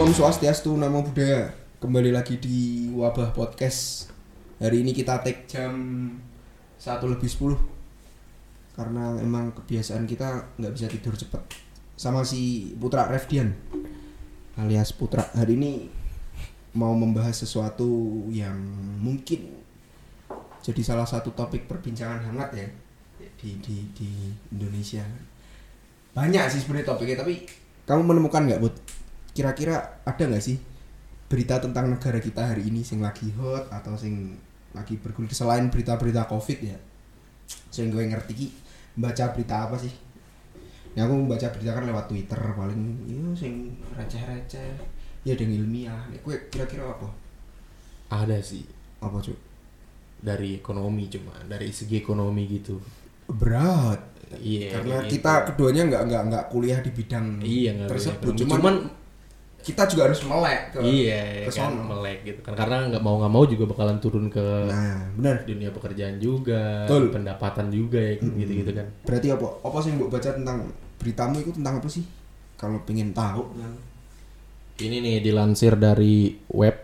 Om Swastiastu, Namo Buddhaya. Kembali lagi di Wabah Podcast. Hari ini kita take jam 1 lebih 10 Karena emang kebiasaan kita nggak bisa tidur cepet Sama si Putra Revdian Alias Putra Hari ini mau membahas sesuatu yang mungkin jadi salah satu topik perbincangan hangat ya di di di Indonesia. Banyak sih sebenarnya topiknya tapi kamu menemukan nggak Bud? Kira-kira ada nggak sih berita tentang negara kita hari ini sing lagi hot atau sing lagi bergulir selain berita-berita covid ya? Sing gue ngerti ki baca berita apa sih? Ya aku baca berita kan lewat Twitter paling yo sing receh-receh ya ada yang ilmiah. Nek kowe kira-kira apa? Ada sih Apa cuy? dari ekonomi cuma dari segi ekonomi gitu. Berat. Iya. karena kita keduanya nggak nggak nggak kuliah di bidang gitu. iya tersebut cuman, cuman kita juga harus melek ke iya ke kan sono. melek gitu kan. Karena nggak mau nggak mau juga bakalan turun ke nah benar. dunia pekerjaan juga Betul. pendapatan juga ya gitu gitu kan. Berarti apa? Apa sih yang baca tentang beritamu itu tentang apa sih? Kalau pengen tahu. Ini nih dilansir dari web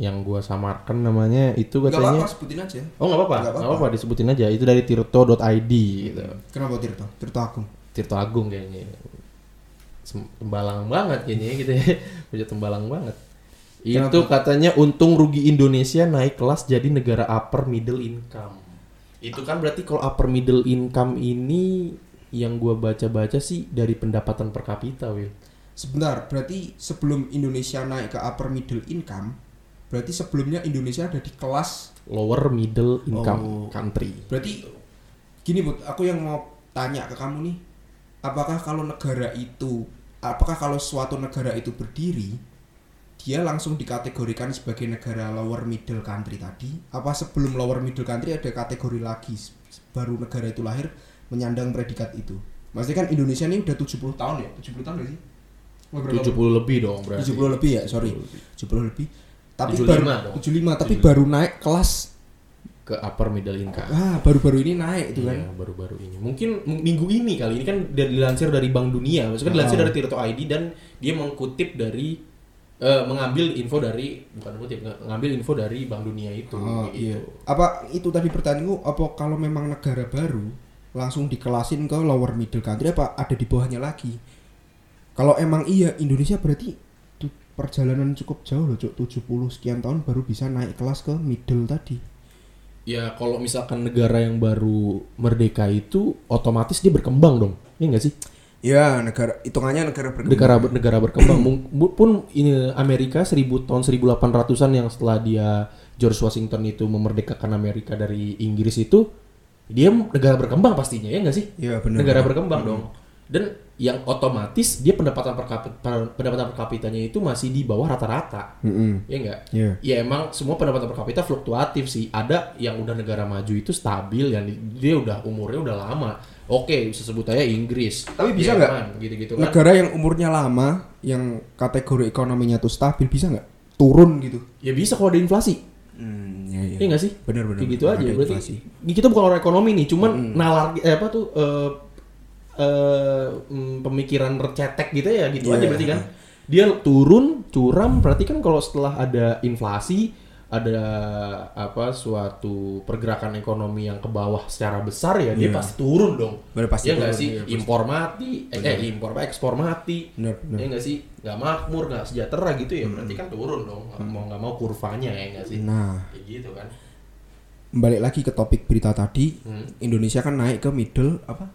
yang gua samarkan namanya itu nggak katanya. apa-apa sebutin aja. Oh nggak apa-apa. Nggak nggak apa-apa. disebutin aja. Itu dari tirto.id gitu. Kenapa Tirto? Tirto Agung. Tirto Agung kayaknya tembalang banget kayaknya gitu ya. Punya tembalang banget. Kenapa? itu katanya untung rugi Indonesia naik kelas jadi negara upper middle income. Itu kan berarti kalau upper middle income ini yang gua baca-baca sih dari pendapatan per kapita Will sebentar berarti sebelum Indonesia naik ke upper middle income berarti sebelumnya Indonesia ada di kelas lower middle income Oh. country. Berarti gini bud aku yang mau tanya ke kamu nih apakah kalau negara itu apakah kalau suatu negara itu berdiri dia langsung dikategorikan sebagai negara lower middle country tadi apa sebelum lower middle country ada kategori lagi baru negara itu lahir menyandang predikat itu maksudnya kan Indonesia ini udah 70 tahun ya 70 tahun gak sih? Oh, berapa? 70 lebih dong berarti 70 lebih ya sorry 70 lebih tapi 75 baru dong. 75 tapi 75. baru naik kelas ke upper middle income ah baru-baru ini naik itu kan Iya, baru-baru ini. Mungkin minggu ini kali ini kan dilansir dari Bank Dunia. Maksudnya dilansir Oh. dari Tirto ID dan dia mengkutip dari eh, mengambil info dari bukan kutip, nge- ngambil info dari Bank Dunia itu. Oh gitu. iya. Apa itu tadi pertanyaanku apa kalau memang negara baru langsung dikelasin ke lower middle country apa ada di bawahnya lagi? Kalau emang iya Indonesia berarti perjalanan cukup jauh loh, Cuk. 70 sekian tahun baru bisa naik kelas ke middle tadi. Ya kalau misalkan negara yang baru merdeka itu otomatis dia berkembang dong. Iya enggak sih? Ya, negara hitungannya negara berkembang. Negara negara berkembang pun ini Amerika 1000 tahun 1800-an yang setelah dia George Washington itu memerdekakan Amerika dari Inggris itu dia negara berkembang pastinya ya enggak sih? Iya, benar. negara berkembang dong. Dan yang otomatis dia pendapatan per kapita, pendapatan per kapitanya itu masih di bawah rata-rata. Mm-mm. Ya enggak? Iya. Ya emang semua pendapatan per kapita fluktuatif sih. Ada yang udah negara maju itu stabil yang dia udah umurnya udah lama. Oke, bisa sebut aja Inggris. Tapi bisa Jerman, gitu-gitu kan. Negara yang umurnya lama yang kategori ekonominya tuh stabil bisa nggak turun gitu? Ya bisa kalau ada inflasi. Hmm, ya, Iya nggak sih? Benar benar. Kayak gitu aja. Berarti inflasi. kita bukan orang ekonomi nih, cuman nalar eh, apa tuh eh, eh, mm, pemikiran recetek gitu ya gitu Iya. aja berarti kan. Dia turun, curam, berarti kan kalau setelah ada inflasi, ada apa suatu pergerakan ekonomi yang ke bawah secara besar ya dia Iya. pasti turun dong. Bener, pasti ya nggak sih? iya, pasti. impor mati, eh, eh impor ekspor mati. Benar, benar. Ya nggak sih? Nggak makmur, nggak sejahtera gitu ya. Berarti kan turun dong. Mau nggak mau kurvanya ya nggak sih? Nah, Kayak gitu kan. balik lagi ke topik berita tadi, Hmm. Indonesia kan naik ke middle apa?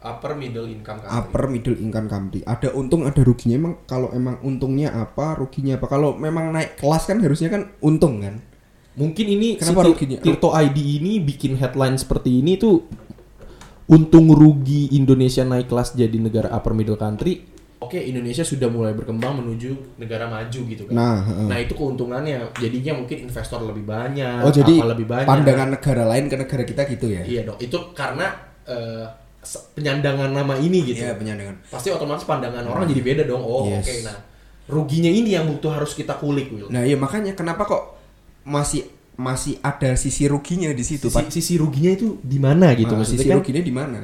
Upper middle income country. Upper middle income country. Ada untung, ada ruginya. Emang kalau emang untungnya apa, ruginya apa? Kalau memang naik kelas kan harusnya kan untung kan? Mungkin ini Kenapa si ruginya? Tirto ID ini bikin headline seperti ini tuh untung rugi Indonesia naik kelas jadi negara upper middle country. Oke, Indonesia sudah mulai berkembang menuju negara maju gitu kan. Nah, heeh. Nah, itu keuntungannya. Jadinya mungkin investor lebih banyak, Oh jadi apa lebih banyak. pandangan negara lain ke negara kita gitu ya? Iya dong. Itu karena se- penyandangan nama ini gitu. Iya penyandangan. Pasti otomatis pandangan orang jadi beda dong. Oh, Yes. oke. Nah, ruginya ini yang butuh harus kita kulik, Will. Nah iya makanya kenapa kok masih masih ada sisi ruginya di situ sisi, Pak? sisi ruginya itu di mana gitu Nah, maksudnya sisi kan ruginya di mana?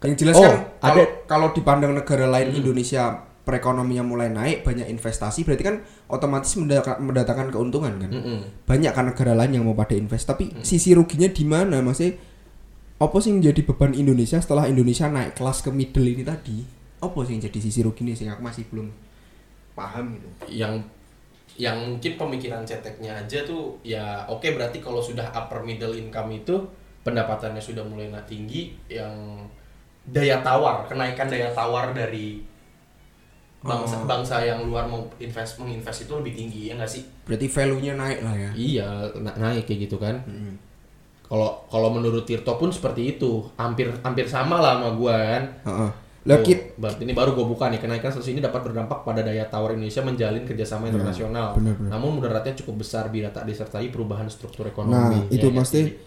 Yang jelas Oh, kan kalau ada- kalau dipandang negara lain Indonesia perekonomian mulai naik, banyak investasi, berarti kan otomatis mendatangkan keuntungan kan. Mm-mm. Banyak kan negara lain yang mau pada invest, tapi sisi ruginya di mana? Masih apa sih yang menjadi beban Indonesia setelah Indonesia naik kelas ke middle ini tadi? Apa sih yang jadi sisi ruginya sih aku masih belum paham gitu. yang yang mungkin pemikiran ceteknya aja tuh ya oke berarti kalau sudah upper middle income itu pendapatannya sudah mulai naik tinggi yang daya tawar kenaikan daya tawar dari bangsa Oh. bangsa yang luar mau invest menginvest itu lebih tinggi ya nggak sih Berarti value-nya naik lah ya. iya na- naik kayak gitu kan Mm. Kalau kalau menurut Tirto pun seperti itu hampir hampir sama lah sama gua kan Heeh. Lah Oh, kit berarti ini baru gue buka nih kenaikan status ini dapat berdampak pada daya tawar Indonesia menjalin kerjasama internasional. benar, benar. Namun mudaratnya cukup besar bila tak disertai perubahan struktur Nah, ekonomi. itu Ya, pasti jadi-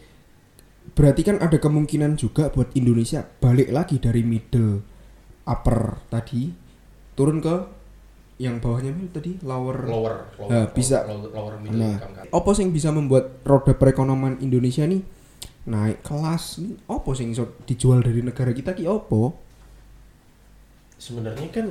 berarti kan ada kemungkinan juga buat Indonesia balik lagi dari middle upper tadi turun ke yang bawahnya itu tadi lower. lower, lower, Nah, bisa. lower, lower middle Nah, income kan. apa sih yang bisa membuat roda perekonomian Indonesia nih naik kelas? Apa sih yang iso dijual dari negara kita ki opo? Sebenarnya kan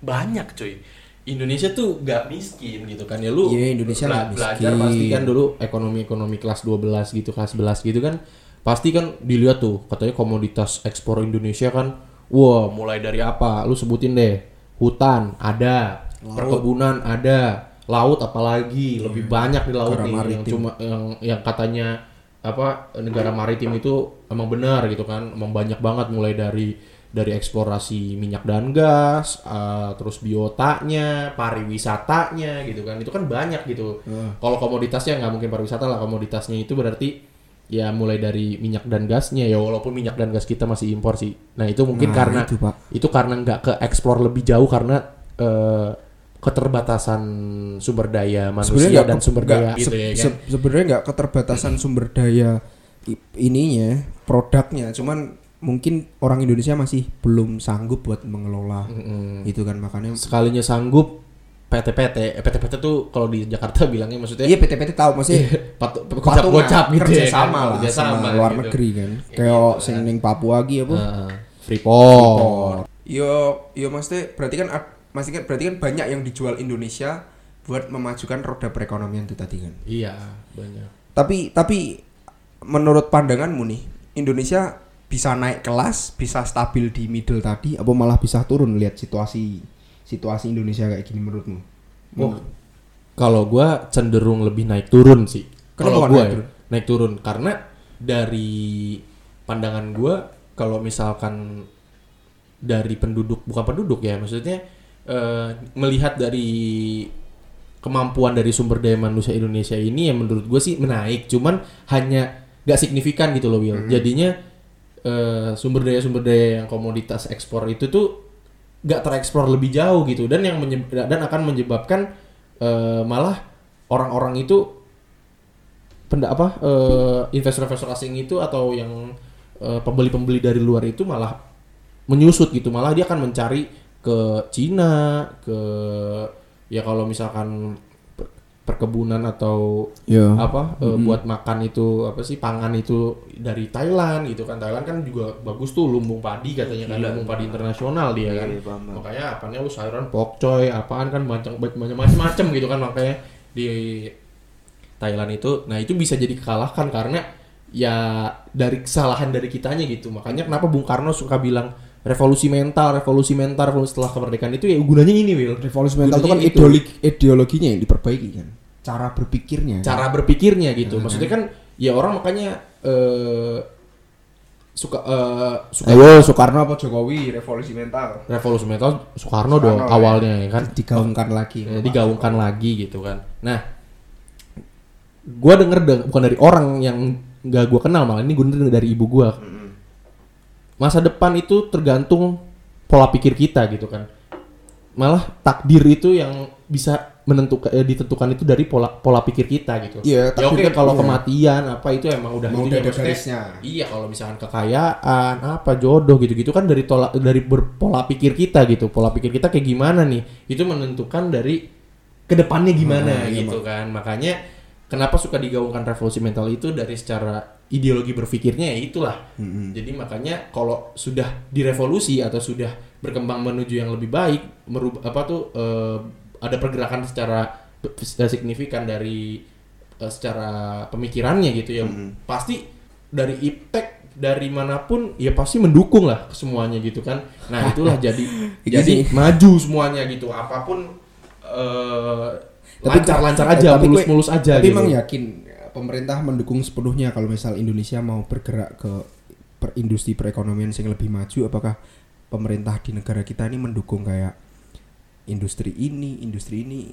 banyak cuy. Indonesia tuh gak miskin gitu kan ya lu Iya, Indonesia bela- nggak belajar miskin. pasti kan dulu ekonomi-ekonomi kelas 12 gitu kelas 11 gitu kan pasti kan dilihat tuh katanya komoditas ekspor Indonesia kan wah mulai dari apa lu sebutin deh hutan ada Laut. perkebunan ada laut apalagi lebih banyak di laut nih yang cuma yang yang katanya apa negara maritim itu emang benar gitu kan emang banyak banget mulai dari dari eksplorasi minyak dan gas, uh, terus biotanya, pariwisatanya gitu kan, itu kan banyak gitu. Heeh. Kalau komoditasnya nggak mungkin pariwisata lah, komoditasnya itu berarti ya mulai dari minyak dan gasnya ya walaupun minyak dan gas kita masih impor sih. Nah itu mungkin Nah, karena itu, Pak. itu karena nggak ke eksplor lebih jauh karena eh, keterbatasan sumber daya manusia nggak dan sumber daya gitu se- ya kan. se- sebenarnya nggak keterbatasan sumber daya ininya produknya cuman mungkin orang Indonesia masih belum sanggup buat mengelola Mm-mm. itu kan makanya Sekalinya sanggup PT-PT, eh, PT-PT tuh kalau di Jakarta bilangnya maksudnya iya PT-PT tahu masih pat- patungan, gocap-gocap gitu ya kan, kerjasama lah sama luar gitu. negeri kan Kayak kayak gitu sing kan. ning Papua lagi apa Heeh. Freeport. yo yo maksudnya berarti kan masih kan berarti kan banyak yang dijual Indonesia buat memajukan roda perekonomian itu tadi kan Iya, banyak. Tapi tapi menurut pandanganmu nih, Indonesia bisa naik kelas, bisa stabil di middle tadi, apa malah bisa turun lihat situasi situasi Indonesia kayak gini menurutmu? Oh, kalau gua cenderung lebih naik turun sih. Kalau gua naik ya, turun? naik turun karena dari pandangan gua kalau misalkan dari penduduk bukan penduduk ya, maksudnya eh, melihat dari kemampuan dari sumber daya manusia Indonesia ini yang menurut gue sih menaik, cuman hanya nggak signifikan gitu loh Will. Jadinya eh, sumber daya sumber daya yang komoditas ekspor itu tuh nggak tereksplor lebih jauh gitu. Dan yang dan akan menyebabkan eh, malah orang-orang itu penda apa eh, investor-investor asing itu atau yang eh, pembeli-pembeli dari luar itu malah menyusut gitu. Malah dia akan mencari ke Cina ke ya kalau misalkan perkebunan atau Ya. apa eh, buat makan itu apa sih pangan itu dari Thailand gitu kan Thailand kan juga bagus tuh lumbung padi katanya kan Gila. lumbung padi internasional dia kan Iya, paham, paham. makanya apanya lu sayuran pokcoy apaan kan macam macam-macam gitu kan makanya di Thailand itu nah itu bisa jadi kalahkan karena ya dari kesalahan dari kitanya gitu makanya kenapa Bung Karno suka bilang revolusi mental revolusi mental revolusi setelah kemerdekaan itu ya gunanya ini Will Revolusi mental itu kan itu. ideologi ideologinya yang diperbaiki kan. Cara berpikirnya. kan? cara berpikirnya gitu maksudnya kan ya orang makanya eh, suka eh, suka Ayo Soekarno apa Jokowi revolusi mental revolusi mental Soekarno dong Soekarno, ya. awalnya ya kan digaungkan lagi. Eh, digaungkan lagi gitu kan. Nah, gua denger deng- bukan dari orang yang nggak gua kenal malah ini gue denger dari ibu gua. Masa depan itu tergantung pola pikir kita gitu kan. Malah takdir itu yang bisa menentukan eh, ditentukan itu dari pola pola pikir kita gitu. Iya, ya oke takdir kan- kalau iya. kematian apa itu emang udah Emang itu ya, garisnya. Iya, kalau misalkan kekayaan, apa jodoh gitu-gitu kan dari tolak dari berpola pikir kita gitu. Pola pikir kita kayak gimana nih? Itu menentukan dari ke depannya gimana Ah, iya, gitu kan. Makanya kenapa suka digaungkan revolusi mental itu dari secara ideologi berpikirnya ya itulah. Mm-mm. Jadi makanya kalau sudah direvolusi atau sudah berkembang menuju yang lebih baik, merubah apa tuh eh, ada pergerakan secara p- signifikan dari eh, secara pemikirannya gitu ya. Pasti dari iptek dari mana pun ya pasti mendukung lah semuanya gitu kan. Nah, itulah jadi jadi maju semuanya gitu. Apa pun eh, Tapi- lancar-lancar aja, mulus-mulus aja Tapi gitu. emang yakin eh, pemerintah mendukung sepenuhnya kalau misal Indonesia mau bergerak ke per industri perekonomian yang lebih maju apakah pemerintah di negara kita ini mendukung kayak industri ini, industri ini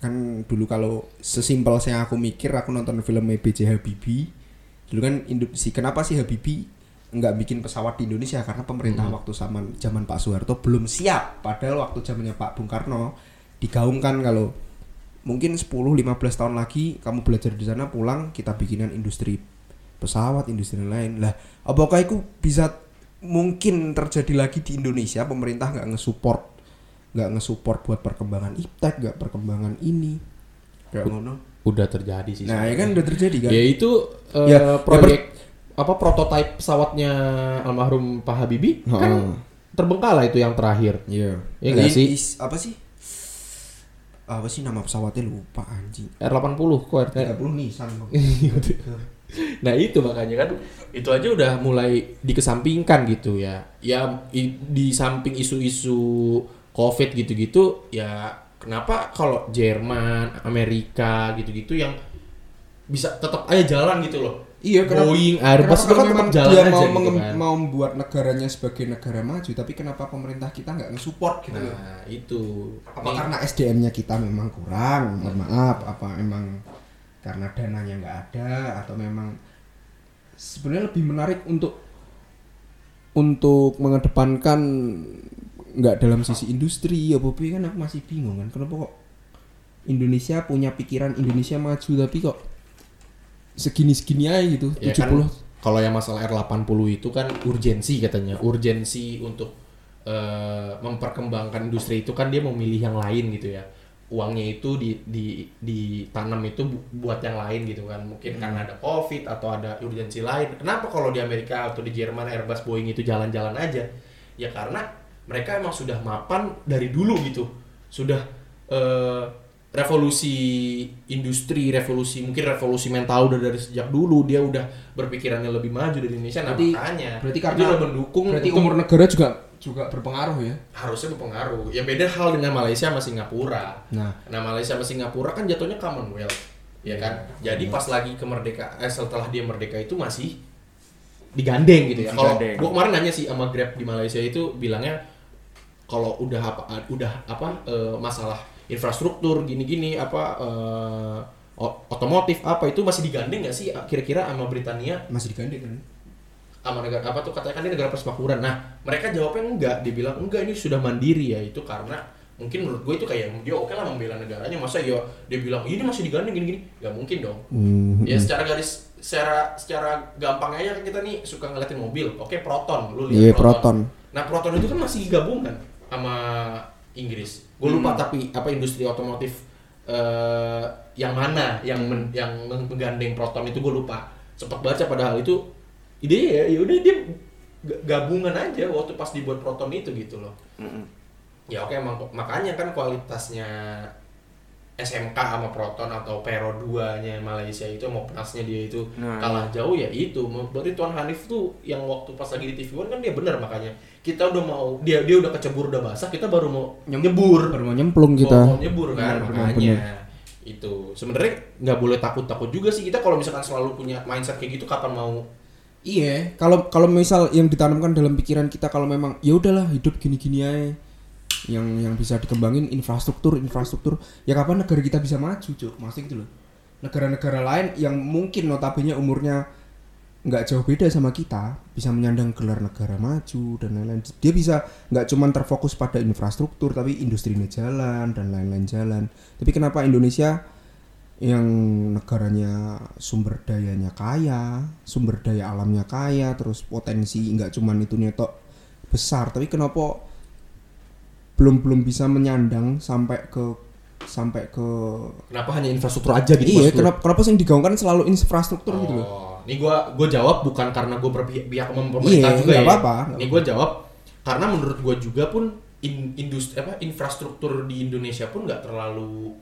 kan dulu kalau sesimpel saya aku mikir aku nonton film B.J. Habibie dulu kan industri kenapa sih Habibie nggak bikin pesawat di Indonesia karena pemerintah waktu zaman zaman Pak Soeharto belum siap padahal waktu zamannya Pak Bung Karno digaungkan kalau mungkin 10 15 tahun lagi kamu belajar di sana pulang kita bikinan industri pesawat industri lain lah apakah itu bisa mungkin terjadi lagi di Indonesia pemerintah nggak nge-support nggak nge-support buat perkembangan iptek nggak perkembangan ini kayak ngono Udah terjadi sih. nah ya kan udah terjadi kan Ya itu eh, Ya, ya proyek apa prototipe pesawatnya almarhum Pak Habibie kan Heeh. terbengkalai itu yang terakhir. iya Ya nggak Ini sih? is- apa sih apa sih nama pesawatnya lupa anjing R80 kok RT. 30 Nissan Nah itu makanya kan itu aja udah mulai dikesampingkan gitu ya. Ya i- di samping isu-isu COVID gitu-gitu ya kenapa kalau Jerman, Amerika gitu-gitu yang bisa tetap aja jalan gitu loh. Iya, kenapa- Boeing, Airbus itu Kenapa kan memang jalan dia aja mau gitu kan. mau membuat negaranya sebagai negara maju, tapi kenapa pemerintah kita nggak nge-support gitu? Nah itu. Apa Nih, karena SDM-nya kita memang kurang? Mohon maaf, apa emang karena dananya nggak ada atau memang sebenarnya lebih menarik untuk untuk mengedepankan nggak dalam sisi industri ya Bobi kan aku masih bingung kan kenapa kok Indonesia punya pikiran Indonesia maju tapi kok segini-segini aja gitu Ya 70 kan, kalau yang masalah R80 itu kan urgensi katanya. Urgensi untuk eh, memperkembangkan industri itu kan dia memilih yang lain gitu ya. Uangnya itu di, di, ditanam itu bu- buat yang lain gitu kan. Mungkin karena ada Covid atau ada urgensi lain. Kenapa kalau di Amerika atau di Jerman Airbus Boeing itu jalan-jalan aja? Ya karena mereka emang sudah mapan dari dulu gitu. Sudah eh, revolusi industri, revolusi mungkin revolusi mental udah dari sejak dulu dia udah berpikirannya lebih maju dari Indonesia. Nah Berarti- makanya berarti karena- udah mendukung berarti untuk- umur negara juga juga berpengaruh ya harusnya berpengaruh. Ya beda hal dengan Malaysia sama Singapura. nah Nah Malaysia sama Singapura kan jatuhnya Commonwealth, ya kan. Jadi pas lagi kemerdekaan, eh, setelah dia merdeka itu masih digandeng gitu ya. Kalau gua kemarin nanya sih sama Grab di Malaysia itu bilangnya kalau udah apa udah apa eh, masalah infrastruktur gini-gini apa o- otomotif apa itu masih digandeng nggak sih kira-kira sama Britania masih digandeng kan sama negara apa tuh katanya kan ini negara persemakmuran. Nah, mereka jawabnya enggak, dia bilang enggak ini sudah mandiri ya. Itu karena mungkin menurut gue itu kayak dia oke lah membela negaranya. Masa ya dia bilang ini masih digandeng gini-gini? Gak mungkin dong. Hmm, Ya secara garis secara secara gampang aja kan kita nih suka ngeliatin mobil. Oke, Proton, lu lihat Proton. Nah, Proton itu kan masih gabungan sama Inggris. Gue lupa tapi apa industri otomotif eh, yang mana yang men- yang menggandeng Proton itu gue lupa. Sempat baca padahal itu ide ya, ya udah dia gabungan aja waktu pas dibuat Proton itu gitu loh. Mm-mm. Ya oke emang makanya kan kualitasnya SMK sama Proton atau Pero 2-nya Malaysia itu mau penasnya dia itu Nah, kalah jauh ya itu. Berarti Tuan Hanif tuh yang waktu pas lagi di TV One kan dia benar makanya. Kita udah mau dia dia udah kecebur udah basah, kita baru mau nyebur. baru mau nyemplung Mau, kita mau nyebur kan Benar, benar, makanya. Itu sebenarnya nggak boleh takut-takut juga sih kita kalau misalkan selalu punya mindset kayak gitu kapan mau Iya, kalau kalau misal yang ditanamkan dalam pikiran kita kalau memang ya udahlah hidup gini-gini aja. Yang yang bisa dikembangin infrastruktur, infrastruktur. Ya kapan negara kita bisa maju, Cuk? Maksudnya gitu loh. Negara-negara lain yang mungkin notabene umurnya nggak jauh beda sama kita bisa menyandang gelar negara maju dan lain-lain. Dia bisa nggak cuman terfokus pada infrastruktur tapi industrinya jalan dan lain-lain jalan. Tapi kenapa Indonesia yang negaranya sumber dayanya kaya, sumber daya alamnya kaya, terus potensi nggak cuman itu netok besar, tapi kenapa belum belum bisa menyandang sampai ke sampai ke kenapa hanya infrastruktur aja gitu iya kenapa kenapa sih yang digaungkan selalu infrastruktur gitu loh. Oh, ini gua gua jawab bukan karena gua berpihak pemerintah Iya, juga ya. apa-apa, nggak Ini gua jawab karena menurut gua juga pun in, industri apa infrastruktur di Indonesia pun nggak terlalu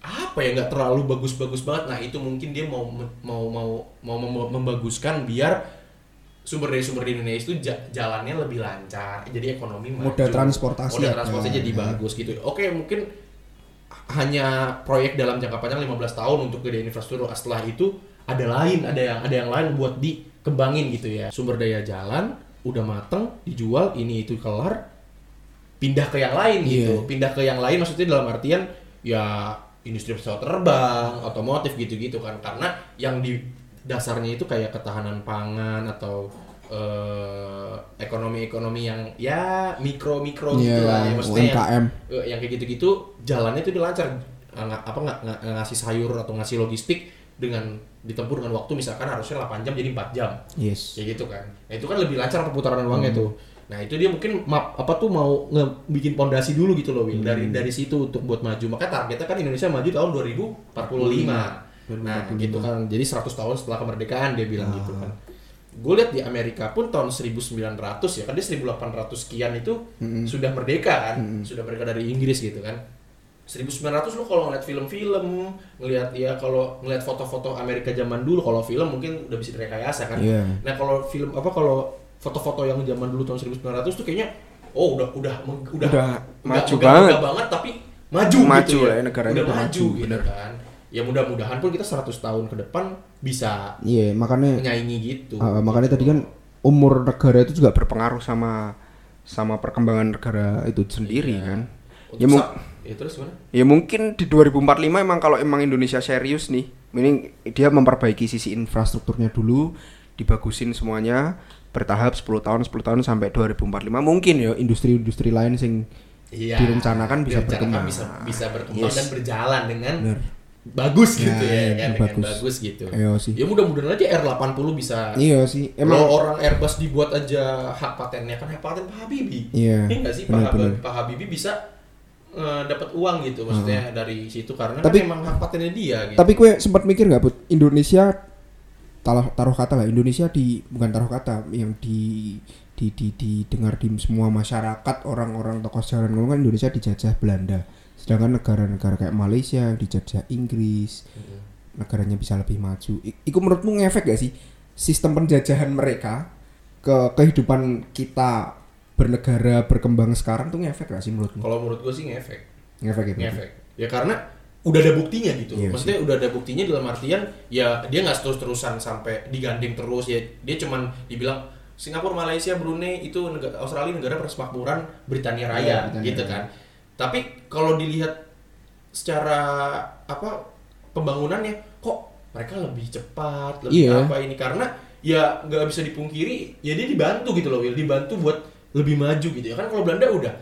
apa ya nggak terlalu bagus-bagus banget. Nah itu mungkin dia mau mau mau mau mem- membaguskan biar sumber daya sumber di Indonesia itu ja- jalannya lebih lancar jadi ekonomi maju. Moda transportasi moda ada. transportasi jadi Ya. bagus gitu oke mungkin hanya proyek dalam jangka panjang 15 tahun untuk gedein infrastruktur setelah itu ada lain ada yang ada yang lain buat dikembangin gitu ya sumber daya jalan udah mateng dijual ini itu kelar pindah ke yang lain gitu Iya. pindah ke yang lain maksudnya dalam artian ya industri pesawat terbang otomotif gitu-gitu kan karena yang di dasarnya itu kayak ketahanan pangan atau eh, ekonomi-ekonomi yang ya mikro mikro Iya, gitu lah ya maksudnya yang- UMKM. eh, yang kayak gitu-gitu jalannya itu dilancar Eh, nggak apa nggak ngasih sayur atau ngasih logistik dengan ditempuh dengan waktu misalkan harusnya 8 jam jadi 4 jam. Yes. kayak gitu kan. Nah itu kan lebih lancar perputaran uangnya tuh. Nah itu dia mungkin map apa tuh mau ngebikin pondasi dulu gitu loh Will dari dari situ untuk buat maju. Makanya targetnya kan Indonesia maju tahun 2045 nah gitu kan jadi 100 tahun setelah kemerdekaan dia bilang gitu kan gue lihat di Amerika pun tahun 1900 ya kan dia 1800 sekian itu sudah merdeka kan sudah merdeka dari Inggris gitu kan 1900 lu kalau ngeliat film-film, ngeliat ya kalau ngeliat foto-foto Amerika zaman dulu, kalau film mungkin udah bisa direkayasa kan. Iya. Nah kalau film apa kalau foto-foto yang zaman dulu tahun 1900 tuh kayaknya oh udah udah udah Udah maju megah- banget. megah banget tapi maju, Maju gitu lah ya. ya, negaranya udah udah maju, maju, gitu bener. kan. Ya mudah-mudahan pun kita 100 tahun ke depan bisa Iya, makanya menyaingi gitu. uh, makanya tadi kan umur negara itu juga berpengaruh sama sama perkembangan negara itu sendiri Iya. kan. Untuk Ya, mu- sa- ya terus gimana? Ya mungkin di 2045 emang kalau emang Indonesia serius nih, ini dia memperbaiki sisi infrastrukturnya dulu dibagusin semuanya bertahap 10 tahun 10 tahun sampai 2045 mungkin ya industri-industri lain sing Iya. direncanakan bisa Direncanakan berkembang. bisa bisa berkembang Yes. dan berjalan dengan Bener. Bagus Ya, gitu ya, iya, kan dengan bagus. bagus gitu. Iya sih. Ya mudah-mudahan aja R80 bisa Iya sih. Emang Emang orang Airbus dibuat aja hak patennya kan hak paten Pak Habibie. Iya, nggak sih Pak, benar, benar. Pak Habibie bisa eh, dapat uang gitu maksudnya dari situ karena Tapi- kan emang hak patennya dia gitu. Tapi kue sempat mikir nggak, Put? Indonesia taruh taruh kata lah, Indonesia di bukan taruh kata yang di di di didengar di semua masyarakat orang-orang tokoh sejarah ngomong kan Indonesia dijajah Belanda. Sedangkan negara-negara kayak Malaysia yang dijajah Inggris, negaranya bisa lebih maju. I- Iku menurutmu ngefek gak sih sistem penjajahan mereka ke kehidupan kita bernegara berkembang sekarang tuh ngefek gak sih menurutmu? Kalau menurut gue sih ngefek. Ngefek ya? ngefek ya karena udah ada buktinya gitu Iya maksudnya udah ada buktinya dalam artian ya dia nggak terus terusan sampai digandeng terus ya dia cuman dibilang Singapura Malaysia Brunei itu negara Australia negara persemakmuran Britania Raya Iya, Britania gitu Raya. kan tapi kalau dilihat secara apa pembangunannya kok mereka lebih cepat lebih Iya. apa ini? Karena ya nggak bisa dipungkiri ya dia dibantu gitu loh Will dibantu buat lebih maju gitu ya. Kan kalau Belanda udah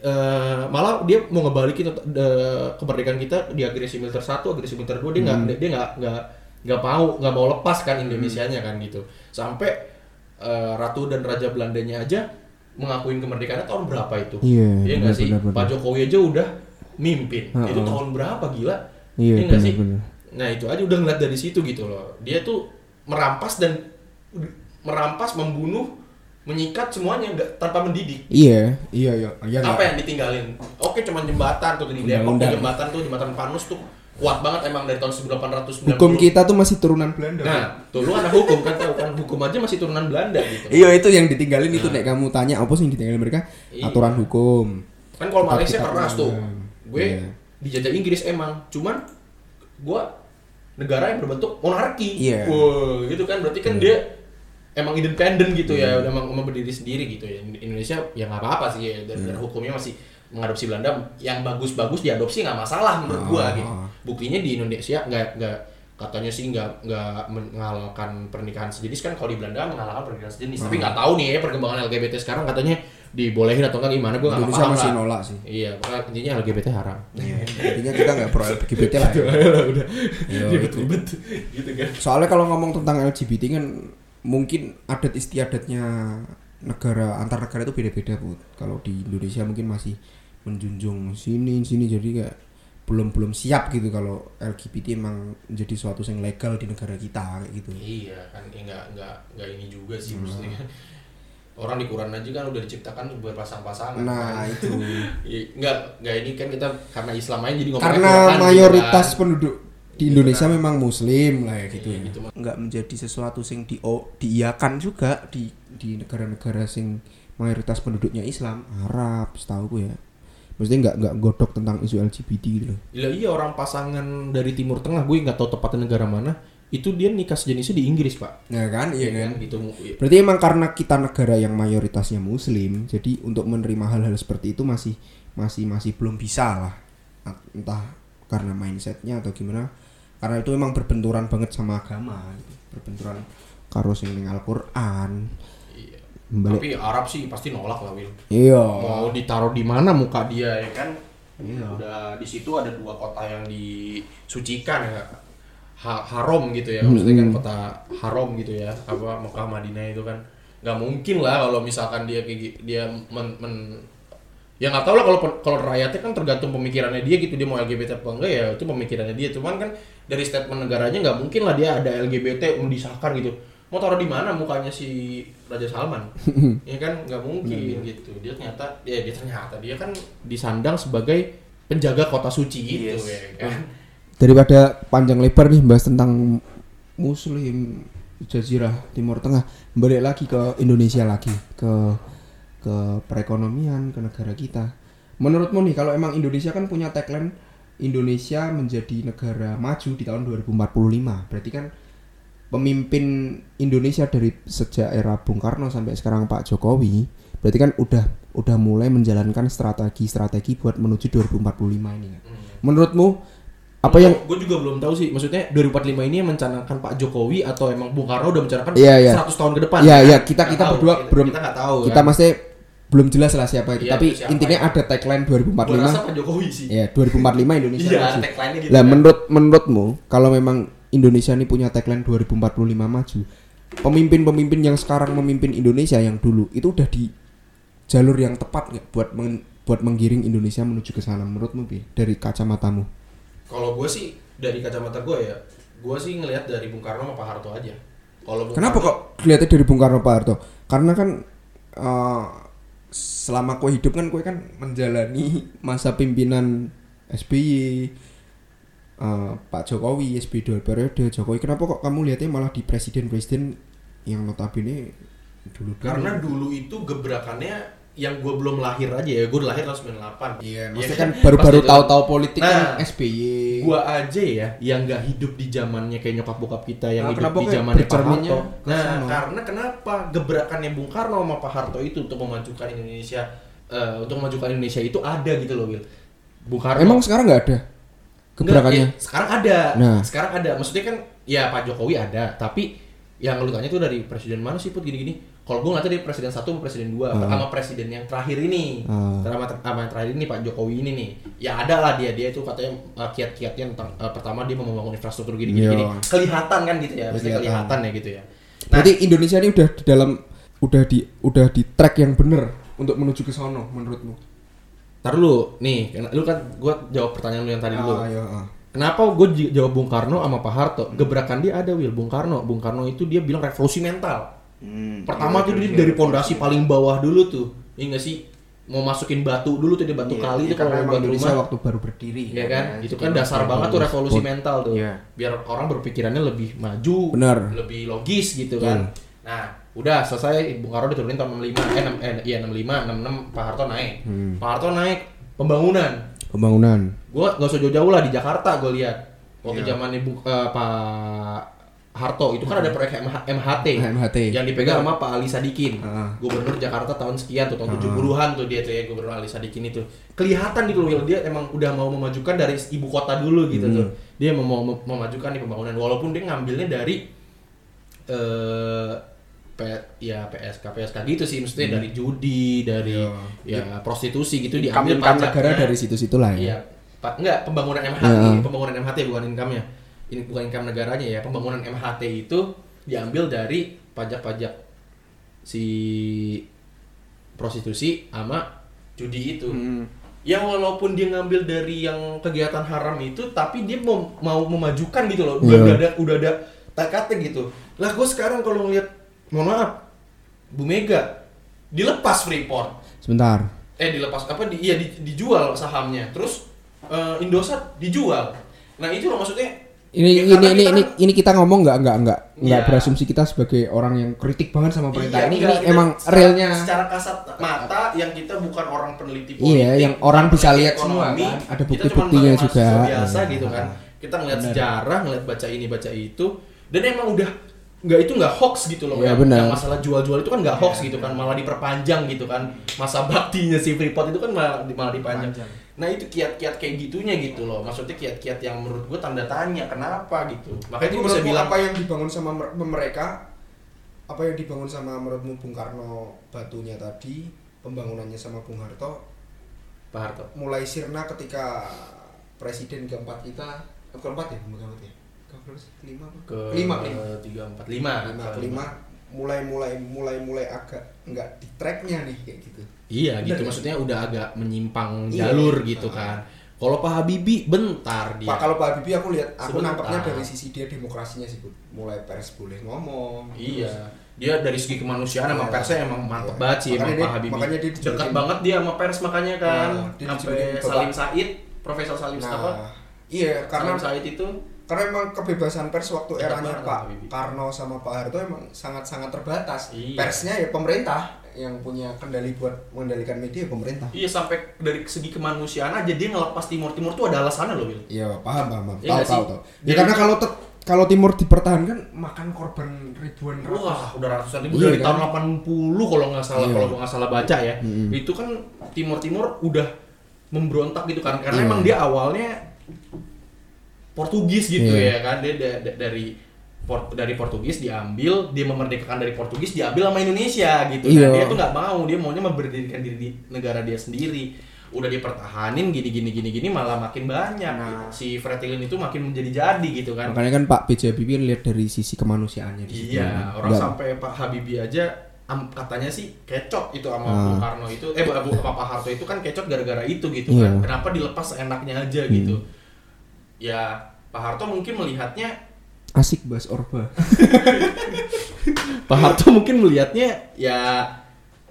eh, malah dia mau ngebalikin eh, kemerdekaan kita di agresi militer satu agresi militer dua. Dia nggak Hmm. dia nggak nggak nggak mau nggak mau lepas kan Indonesianya kan gitu. Sampai eh, ratu dan raja Belandanya aja mengakuin kemerdekaannya tahun berapa itu? Iya, Iya nggak sih? benar. Pak Jokowi aja udah mimpin. Ha-ha. itu tahun berapa gila? Iya, nggak sih? benar-benar. nah itu aja udah ngeliat dari situ gitu loh. Dia tuh merampas dan merampas membunuh menyikat semuanya nggak tanpa mendidik. Iya, iya, iya. iya apa yang ditinggalin? Oke cuma jembatan tuh di Depok jembatan tuh jembatan Panus tuh kuat banget emang dari tahun 1890 Hukum kita tuh masih turunan Belanda. nah tuh lu anak hukum kan tahu kan? Hukum aja masih turunan Belanda gitu. Iya itu yang ditinggalin itu nek. Kamu tanya apa sih yang ditinggalin mereka? Iya. aturan hukum. kan kalau Malaysia kita keras tuh. gue Iya. dijajah Inggris emang. Cuman gue negara yang berbentuk monarki. Iya. Wah, gitu kan? Berarti kan dia emang independen gitu ya udah emang, emang berdiri sendiri gitu ya. Indonesia ya nggak apa-apa sih ya dan, dan hukumnya masih mengadopsi Belanda yang bagus-bagus diadopsi nggak masalah menurut gua Ah. gitu buktinya di Indonesia nggak nggak katanya sih nggak nggak menghalalkan pernikahan sejenis kan kalau di Belanda menghalalkan pernikahan sejenis tapi nggak tahu nih ya perkembangan LGBT sekarang katanya dibolehin atau enggak gimana gua nggak Indonesia paham masih nolak sih. Iya, pokoknya intinya LGBT haram. Iya, intinya kita nggak pro LGBT lah. ya. udah Iya, ribet-ribet gitu kan. Soalnya kalau ngomong tentang LGBT kan mungkin adat istiadatnya negara antar negara itu beda-beda bu. Kalau di Indonesia mungkin masih menjunjung sini sini jadi kayak belum belum siap gitu kalau LGBT emang menjadi suatu yang legal di negara kita kayak gitu. Iya kan, ya nggak nggak nggak ini juga sih maksudnya kan. Orang di Quran aja kan udah diciptakan buat pasang-pasangan. Nah, kan. itu. Iya, Enggak, enggak ini kan kita karena Islam aja jadi ngomongnya Karena Quran gitu mayoritas kan. penduduk di Indonesia memang muslim lah ya gitu Iya, ya. gitu. Nggak menjadi sesuatu sing di diiakan juga di di negara-negara sing mayoritas penduduknya Islam, Arab, setahu gue ya. Maksudnya nggak nggak godok tentang isu LGBT gitu loh. Iya, iya orang pasangan dari Timur Tengah, gue nggak tahu tepatnya negara mana. Itu dia nikah sejenisnya di Inggris, Pak. Ya kan, iya kan. Gitu. Iya. Berarti emang karena kita negara yang mayoritasnya muslim, jadi untuk menerima hal-hal seperti itu masih masih masih belum bisa lah. Entah karena mindsetnya atau gimana. Karena itu emang berbenturan banget sama agama, gitu. berbenturan karo sing ning Al-Qur'an. Iya. Balik. Tapi Arab sih pasti nolak lah, Will. Iya. Mau ditaruh di mana muka dia ya kan? Iya. Udah di situ ada dua kota yang disucikan ya. Ha- haram gitu ya maksudnya kan kota haram gitu ya apa Mekah Madinah itu kan nggak mungkin lah kalau misalkan dia dia men, men- ya nggak tahu lah kalau kalau rakyatnya kan tergantung pemikirannya dia gitu dia mau LGBT apa enggak ya itu pemikirannya dia. Cuman kan dari statement negaranya nggak mungkin lah dia ada LGBT mendisahkan gitu. Mau taruh di mana mukanya si Raja Salman? Ya kan? Nggak mungkin gitu. Dia ternyata ya dia ternyata dia kan disandang sebagai penjaga kota suci gitu Yes. ya kan? Daripada panjang lebar nih bahas tentang muslim jazirah Timur Tengah, balik lagi ke Indonesia lagi, ke ke perekonomian, ke negara kita. Menurutmu nih kalau emang Indonesia kan punya tagline Indonesia menjadi negara maju di tahun 2045. Berarti kan pemimpin Indonesia dari sejak era Bung Karno sampai sekarang Pak Jokowi, berarti kan udah udah mulai menjalankan strategi-strategi buat menuju 2045 ini. kan. Menurutmu apa yang gue juga belum tahu sih maksudnya 2045 ini yang mencanangkan Pak Jokowi atau emang Bung Karno udah mencanangkan Iya, iya. 100 tahun ke depan Iya, kan? iya, kita Nggak kita tahu, berdua kita, belum kita nggak tahu kita kan? masih belum jelas lah siapa itu. Iya, Tapi siapa intinya ya. ada tagline Gua 2045. rasa Pak Jokowi sih Ya, 2045 Indonesia iya maju. tagline-nya gitu Lah kan. menurut menurutmu kalau memang Indonesia ini punya tagline 2045 maju, pemimpin-pemimpin yang sekarang memimpin Indonesia yang dulu itu udah di jalur yang tepat nggak buat men- buat menggiring Indonesia menuju ke sana menurutmu Bi dari kacamatamu? kalau gue sih dari kacamata gue ya gue sih ngelihat dari Bung Karno sama Pak Harto aja kalau Kenapa Karno- kok kelihatannya dari Bung Karno Pak Harto? Karena kan eh, selama kue hidup kan kue kan menjalani masa pimpinan SBY eh, Pak Jokowi SBY dua periode Jokowi. Kenapa kok kamu lihatnya malah di presiden-presiden yang notabene dulu karena dulu itu gebrakannya yang gue belum lahir aja ya gue lahir tahun 98 iya Ya maksudnya kan? kan baru-baru tahu-tahu politik Nah, kan SBY gua aja ya yang nggak hidup di zamannya kayak nyokap bokap kita yang Nah, hidup di zamannya Pak Harto. Nah, karena kenapa gebrakannya Bung Karno sama Pak Harto itu untuk memajukan Indonesia eh, untuk memajukan Indonesia itu ada gitu loh, Will. Bung Karno emang sekarang nggak ada Enggak, gebrakannya ya, sekarang ada. Nah. Sekarang ada. Maksudnya kan ya Pak Jokowi ada, tapi yang lu tanya tuh dari presiden mana sih put gini-gini? Kalau gue nggak tahu dari presiden satu sama presiden dua, Ah. sama presiden yang terakhir ini, Ah. sama, sama yang terakhir ini Pak Jokowi ini nih, ya ada lah dia dia itu katanya uh, kiat-kiatnya tentang uh, pertama dia mau membangun infrastruktur gini-gini, Iya. gini. kelihatan kan gitu ya, maksudnya Kelihatan. kelihatan ya gitu ya. Nah, Berarti Indonesia ini udah di dalam udah di udah di track yang bener untuk menuju ke sono menurutmu? tar dulu, nih, lu kan gue jawab pertanyaan lu yang tadi dulu. Ah, iya, ah. Kenapa gue jawab Bung Karno sama Pak Harto? Gebrakan dia ada Will Bung Karno. Bung Karno itu dia bilang revolusi mental. Hmm, Pertama iya, tuh iya, dia iya, dari iya. pondasi paling bawah dulu tuh. Iya nggak sih? Mau masukin batu dulu tuh di batu Iya, kali iya, itu kalau emang buat Indonesia rumah. waktu baru berdiri Iya kan? ya, itu kan dasar banget tuh baru revolusi sport. mental tuh. Iya. Biar orang berpikirannya lebih maju, Benar. lebih logis gitu kan. Nah, udah selesai Bung Karno diturunin tahun 65 eh, 6, eh iya 65 66 Pak Harto naik. Hmm. Pak Harto naik pembangunan. Pembangunan. Gua gak usah jauh-jauh lah di Jakarta gue lihat. Waktu Iya. zamannya Bu eh, Pak Harto itu kan ada proyek MH MHT, MHT. yang dipegang sama Pak Ali Sadikin. Ah. Gubernur Jakarta tahun sekian tuh tahun 70-an tuh dia tuh ya Gubernur Ali Sadikin itu. Kelihatan gitu loh dia emang udah mau memajukan dari ibu kota dulu gitu Hmm. tuh. Dia mau, mau mem- memajukan nih pembangunan walaupun dia ngambilnya dari eh P, ya PSK PSK gitu sih maksudnya dari judi, dari ya prostitusi gitu diambil pajaknya. negara dari situ-situ lah ya. Iya. Enggak pembangunan MHT, pembangunan MHT bukan income-nya. Ini bukan income negaranya ya. Pembangunan MHT itu diambil dari pajak-pajak si prostitusi sama judi itu. Hmm. Yang walaupun dia ngambil dari yang kegiatan haram itu, tapi dia mau mau memajukan gitu loh. Udah, Iya. udah ada udah ada tekadnya gitu. Lah gue sekarang kalau ngeliat, mohon maaf, Bu Mega dilepas Freeport Sebentar. eh dilepas apa di, iya di- dijual sahamnya terus eh, Indosat dijual nah itu loh maksudnya Ini ya ini ini, kita ini kan- ini kita ngomong nggak nggak nggak nggak Iya. berasumsi kita sebagai orang yang kritik banget sama pemerintah. Iya, ini enggak, ini kita emang secara- realnya. secara kasat mata yang kita bukan orang peneliti politik Iya, yang orang bisa lihat semua, kan. Ada bukti-buktinya juga. biasa Iya. gitu kan kita ngeliat Benar. sejarah ngeliat baca ini baca itu dan emang udah nggak itu nggak hoax gitu loh Iya, yang, benar. yang masalah jual-jual itu kan nggak hoax gitu kan malah diperpanjang gitu kan masa baktinya si Freeport itu kan malah, malah dipanjang nah itu kiat-kiat kayak gitunya gitu loh. Maksudnya kiat-kiat yang menurut gue tanda tanya kenapa gitu. Makanya gue bisa bilang apa yang dibangun sama mer- mereka? Apa yang dibangun sama menurutmu Bung Karno batunya tadi pembangunannya sama Bung Harto? Pak Harto. Mulai sirna ketika presiden keempat kita eh, keempat ya? Keempat ya? Keberapa sih? kelima apa? ke kelima tiga empat lima. Kelima kelima mulai mulai mulai mulai agak nggak di tracknya nih kayak gitu Iya Bener gitu nggak? maksudnya udah agak menyimpang Iya. jalur gitu Ah. kan. Kalau Pak Habibie bentar dia. Pak kalau Pak Habibie aku lihat aku Sebentar. nangkepnya dari sisi dia demokrasinya sih mulai pers boleh ngomong Iya. Dia dari segi kemanusiaan sama Iya. persnya emang mantep Iya. banget sih Makanya emang dia- Pak Habibie. makanya dia Dekat banget dia sama pers makanya kan. Nah, Sampai Salim Said, Profesor Salim nah apa? iya karena Salim Said itu karena emang kebebasan pers waktu eranya Pak. Karno sama Pak Harto emang sangat-sangat terbatas Iya. persnya ya pemerintah yang punya kendali buat mengendalikan media ya pemerintah iya sampai dari segi kemanusiaan aja dia ngelepas Timur Timur tuh ada alasannya loh Bil. iya paham paham, paham. Iya tahu tahu tahu ya Jadi- karena kalau kalau timur dipertahankan makan korban ribuan ratus Wah, udah ratusan ribu Iya, dari kan? tahun 80 kalau nggak salah, Iya. kalau nggak salah baca ya. Mm-mm. Itu kan Timur Timur udah memberontak gitu kan, karena Iya. emang dia awalnya Portugis gitu Iya. ya kan, dia da- da- dari Port- dari Portugis diambil, dia memerdekakan dari Portugis diambil sama Indonesia gitu. Iya. Nah, dia tuh nggak mau, dia maunya memberdirikan diri di negara dia sendiri. Udah dipertahanin gini gini gini gini malah makin banyak. Nah. Si Fretilin itu makin menjadi jadi gitu kan. makanya kan Pak B.J. Habibie lihat dari sisi kemanusiaannya di Iya, kan. orang Nggak- sampai Pak Habibie aja am- katanya sih kecot itu sama Ah. Bung Karno itu eh Pak Harto itu kan kecot gara-gara itu gitu Iya. kan. Kenapa dilepas enaknya aja Hmm. gitu. Ya, Pak Harto mungkin melihatnya asik bahas Orba. Pak Harto mungkin melihatnya ya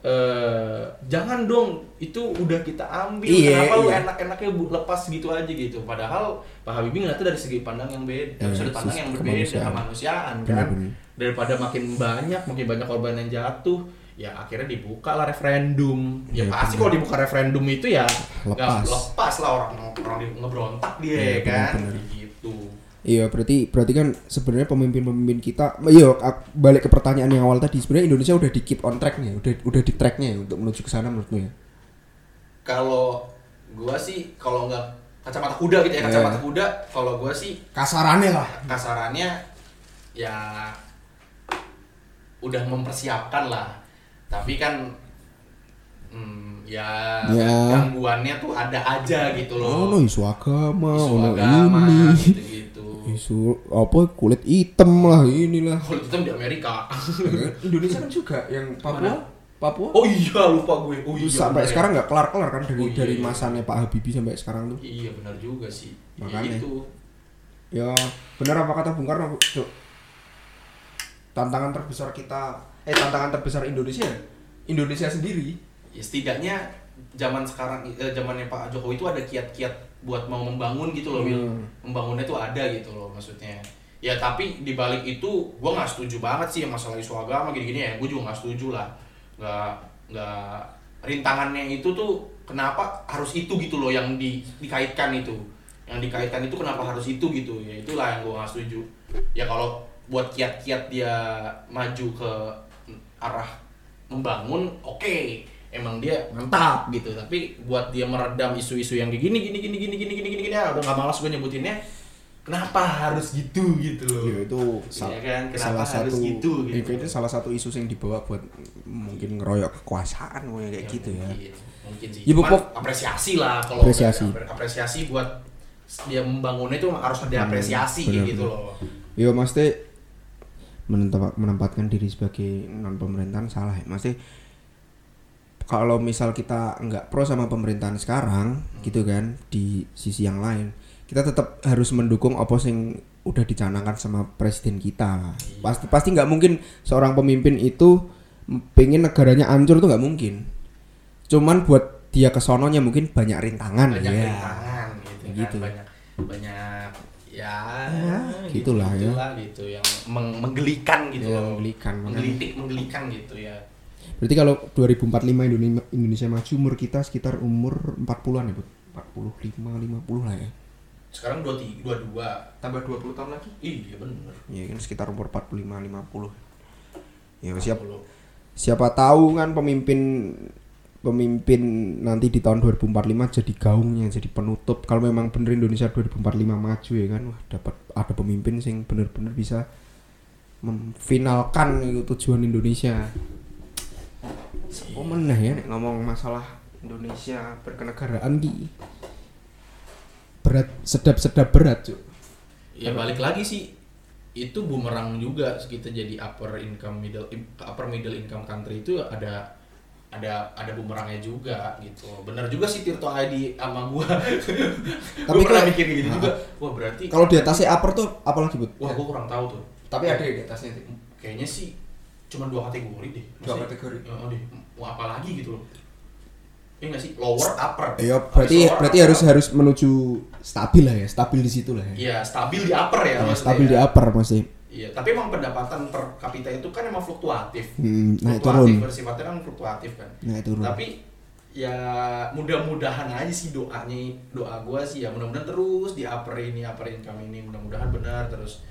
eh jangan dong itu udah kita ambil. Iya, kenapa lu iya. enak-enaknya bu- lepas gitu aja gitu. Padahal Pak Habibie ngeliatnya dari segi pandang yang beda Iya, sudut pandang yang berbeda kemanusiaan. kemanusiaan kan? Daripada makin banyak makin banyak korban yang jatuh ya akhirnya dibuka lah referendum ya Iya, pasti kalau dibuka referendum itu ya Lepas. lepas lah orang orang di- ngebrontak dia Iya, kan benar-benar. gitu Iya berarti berarti kan sebenarnya pemimpin-pemimpin kita, iya balik ke pertanyaan yang awal tadi sebenarnya Indonesia udah di keep on tracknya, udah udah di tracknya ya untuk menuju ke sana menurutmu ya. kalau gua sih kalau nggak kacamata kuda gitu ya Iya. kacamata kuda kalau gua sih Kasarannya lah. kasarannya ya udah mempersiapkan lah tapi kan hmm, ya, Ya. gangguannya tuh ada aja gitu Oh, loh no isu agama, isu ono agama ini, gitu gitu isu apa kulit hitam lah inilah. kalau itu di Amerika Indonesia kan juga yang Papua, Mana? Papua. oh iya lupa gue oh iya sampai bener ya. sekarang nggak kelar-kelar kan dari Oh, iya, dari iya. masanya Pak Habibie sampai sekarang tuh. iya benar juga sih Ya Makanya. itu Ya benar apa kata Bung Karno, Cuk? Tantangan terbesar kita, eh tantangan terbesar Indonesia, Indonesia sendiri. ya setidaknya zaman sekarang eh, zamannya Pak Jokowi itu ada kiat-kiat buat mau membangun gitu loh Hmm. membangunnya tuh ada gitu loh maksudnya. Ya tapi di balik itu gue nggak setuju banget sih yang masalah isu agama gini-gini ya. Gue juga nggak setuju lah. Nggak nggak rintangannya itu tuh kenapa harus itu gitu loh yang di, dikaitkan itu. Yang dikaitkan itu kenapa harus itu gitu. Ya itulah yang gue nggak setuju. Ya kalau buat kiat-kiat dia maju ke arah membangun oke emang dia mantap gitu tapi buat dia meredam isu-isu yang kayak gini gini gini gini gini gini gini gini ya udah nggak malas gue nyebutinnya kenapa harus gitu gitu loh Ya itu sal- Iya kan, kenapa salah harus satu gitu, gitu. itu, itu salah satu isu yang dibawa buat mungkin ngeroyok kekuasaan kayak gitu ya. mungkin, mungkin sih Ya, Cuman pokok- apresiasi lah kalau Apresiasi. apresiasi buat dia membangunnya itu harus ada apresiasi benar, gitu benar. loh Yo mesti menempatkan diri sebagai non pemerintahan salah ya. Mesti kalau misal kita nggak pro sama pemerintahan sekarang gitu kan di sisi yang lain kita tetap harus mendukung apa yang udah dicanangkan sama presiden kita pasti pasti nggak mungkin seorang pemimpin itu pengen negaranya hancur tuh nggak mungkin. Cuman buat dia kesononya mungkin banyak rintangan banyak ya. rintangan gitu, Gitu. kan banyak banyak ya, Ya, gitulah ya. gitulah, gitu yang meng- menggelikan gitu Ya, loh. menggelikan, menggelitik menggelikan gitu ya Berarti kalau 2045 Indonesia, Indonesia maju umur kita sekitar umur 40-an ya, Bu? 45 50 lah ya. sekarang dua tiga dua dua Tambah 20 tahun lagi. iya bener Ya kan sekitar umur 45 50. Ya siap 40. siapa tahu kan pemimpin pemimpin nanti di tahun 2045 jadi gaungnya jadi penutup. Kalau memang bener Indonesia 2045 maju ya kan? Wah dapat ada pemimpin sing bener-bener bisa memfinalkan itu tujuan Indonesia. Oh meneh ya nek ngomong masalah Indonesia berkenegaraan ki? Berat sedap-sedap berat cuk. Ya balik lagi sih. Itu bumerang juga kita jadi upper income middle upper middle income country itu ada ada ada bumerangnya juga gitu bener juga sih Tirto ID sama gua Tapi tapi pernah mikir gitu Nah. juga wah berarti kalau di atasnya upper tuh apalagi but wah gua kurang tahu tuh tapi ada di atasnya kayaknya sih cuma dua kategori deh Dua Maksudnya, kategori. oh, deh mau apa lagi gitu loh ya nggak sih lower upper Iya, berarti lower, berarti upper. harus harus menuju stabil lah ya, stabil di situ lah ya. iya stabil di upper ya Ya, maksudnya stabil di ya. upper masih. Iya tapi emang pendapatan per kapita itu kan emang fluktuatif. Hmm, naik fluktuatif turun. bersifatnya kan fluktuatif kan. Naik turun. tapi ya mudah-mudahan aja sih doanya doa gua sih ya. Mudah-mudahan terus di upper ini upper income ini. Mudah-mudahan benar terus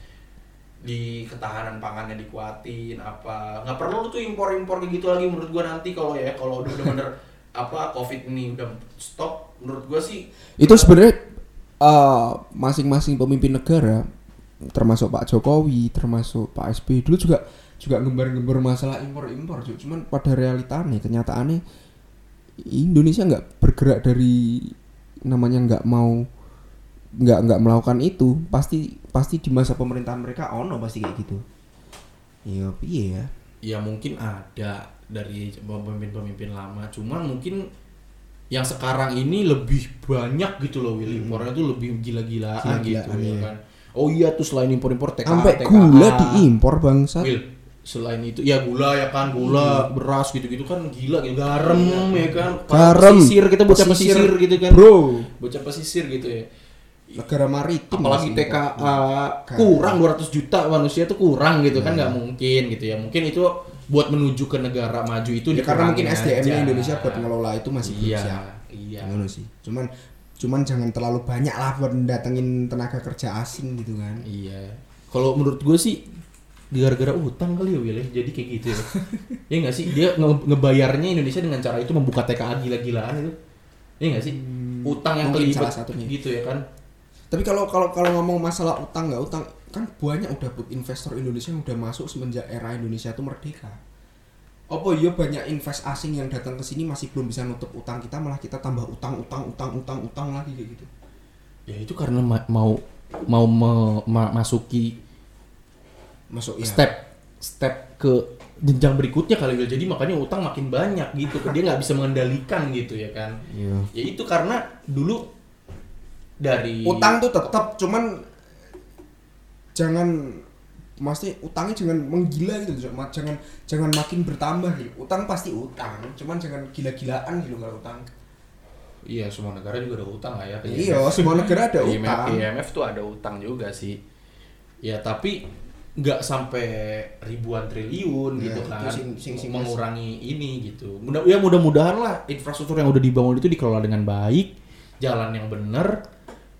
di ketahanan pangannya dikuatin apa. Nggak perlu tuh impor-impor kayak gitu lagi menurut gua nanti kalau ya kalau udah bener apa covid ini udah stop menurut gua sih Itu sebenarnya eh, masing-masing pemimpin negara termasuk Pak Jokowi, termasuk Pak SBY dulu juga juga ngembar-ngembar masalah impor-impor, cuman pada realitanya kenyataannya Indonesia nggak bergerak dari namanya nggak mau nggak nggak melakukan itu. Pasti pasti di masa pemerintahan mereka ono pasti kayak gitu. Iya iya ya? Ya mungkin ada dari pemimpin-pemimpin lama. Cuman mungkin yang sekarang ini lebih banyak gitu loh Will impornya tuh lebih gila-gilaan gitu Gila-gilaan, ya iya. kan oh iya tuh selain impor-impor TKA sampai TKA. gula diimpor bangsa. Will selain itu ya gula ya kan gula beras gitu-gitu kan gila gitu garam ya kan. Garam. pesisir kita bocah pesisir, gitu kan. Bro. Bocah pesisir gitu ya. Negara maritim apalagi TKA impor. kurang 200 juta manusia tuh kurang gitu kan nggak mungkin gitu ya. Mungkin itu buat menuju ke negara maju itu ya, karena mungkin dikurangin SDM-nya aja. Indonesia buat ngelola itu masih belum iya siap iya. Ngono sih. Cuman cuman jangan terlalu banyak lah buat datengin tenaga kerja asing gitu kan. Iya. Kalau menurut gue sih gara-gara utang kali ya Will ya. jadi kayak gitu ya. Ya nggak sih? Dia nge- ngebayarnya Indonesia dengan cara itu membuka TKA gila-gilaan itu. Ya nggak sih? Utang yang kelibet salah satunya. gitu ya kan? Tapi kalau kalau kalau ngomong masalah utang nggak utang kan banyak udah buat investor Indonesia yang udah masuk semenjak era Indonesia itu merdeka apa iya banyak invest asing yang datang ke sini masih belum bisa nutup utang kita malah kita tambah utang utang utang utang utang lagi kayak gitu? Ya itu karena ma- mau mau me- ma- masuki masuk ya. step step ke jenjang berikutnya kali ya. Jadi makanya utang makin banyak gitu dia nggak bisa mengendalikan gitu ya kan? Iya. ya itu karena dulu dari utang tuh tetap cuman jangan maksudnya utangnya jangan menggila gitu jangan jangan makin bertambah gitu. Utang pasti utang cuman jangan gila-gilaan gitu kalau utang. Iya semua negara juga ada utang lah ya. Iya semua negara ada utang. IMF tuh ada utang juga sih. Ya tapi nggak sampai ribuan triliun Ya, gitu itu kan. sing- sing- sing- mengurangi ini gitu. Mudah ya mudah-mudahan lah infrastruktur yang udah dibangun itu dikelola dengan baik jalan yang benar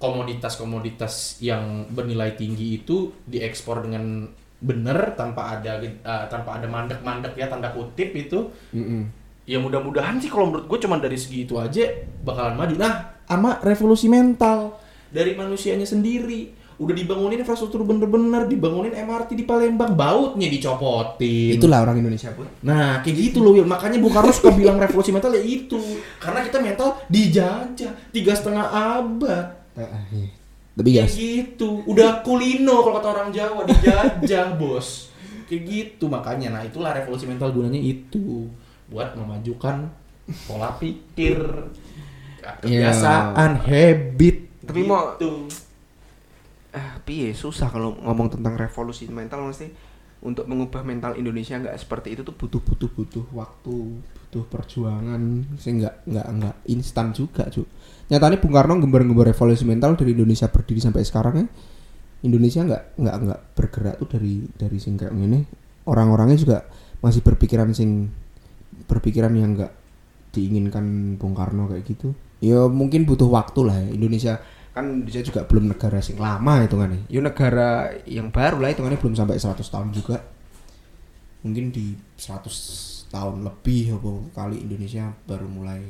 komoditas-komoditas yang bernilai tinggi itu diekspor dengan benar tanpa ada eh, tanpa ada mandek-mandek ya tanda kutip itu. Mm-mm. ya mudah-mudahan sih kalau menurut gue cuman dari segi itu aja bakalan maju. Nah sama revolusi mental. dari manusianya sendiri. Udah dibangunin infrastruktur bener-bener dibangunin MRT di Palembang bautnya dicopotin. Itulah orang Indonesia pun nah kayak gitu loh Will makanya Bung Karno suka bilang revolusi mental ya itu. Karena kita mental dijajah tiga setengah abad tapi kayak guys gitu. Udah kulino kalau kata orang Jawa dijajah bos. Kayak gitu. Makanya nah itulah revolusi mental gunanya itu. Buat memajukan pola pikir kebiasaan habit. Tapi mau- gitu. ah piye? Susah kalau ngomong tentang revolusi mental mesti untuk mengubah mental Indonesia nggak seperti itu tuh butuh butuh butuh waktu butuh perjuangan sih nggak nggak instan juga cu nyatanya Bung Karno gembar-gembar revolusi mental dari Indonesia berdiri sampai sekarang ya Indonesia nggak nggak nggak bergerak tuh dari dari sing kayak ini orang-orangnya juga masih berpikiran sing berpikiran yang nggak diinginkan Bung Karno kayak gitu. Ya mungkin butuh waktu lah ya. Indonesia kan Indonesia juga belum negara sing lama hitungannya. Ya negara yang baru lah hitungannya belum sampai 100 tahun juga. Mungkin di 100 tahun lebih apa kali Indonesia baru mulai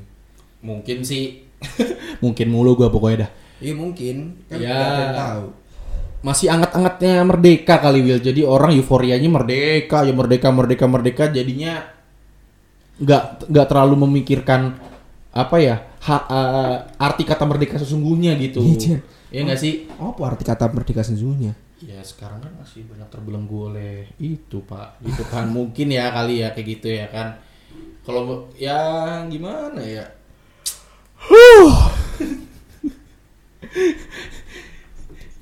Mungkin sih mungkin mulu gua pokoknya dah. iya mungkin kan Ya. nggak ada yang tahu Masih anget-angetnya merdeka kali Will. Jadi orang euforianya merdeka, ya merdeka, merdeka, merdeka jadinya nggak nggak terlalu memikirkan apa ya ha- eh, arti kata merdeka sesungguhnya gitu. Iya. Iya nggak sih? apa arti kata merdeka sesungguhnya Ya sekarang kan masih banyak terbelenggu oleh itu pak, gitu kan mungkin ya kali ya kayak gitu ya kan. Kalau ya gimana ya?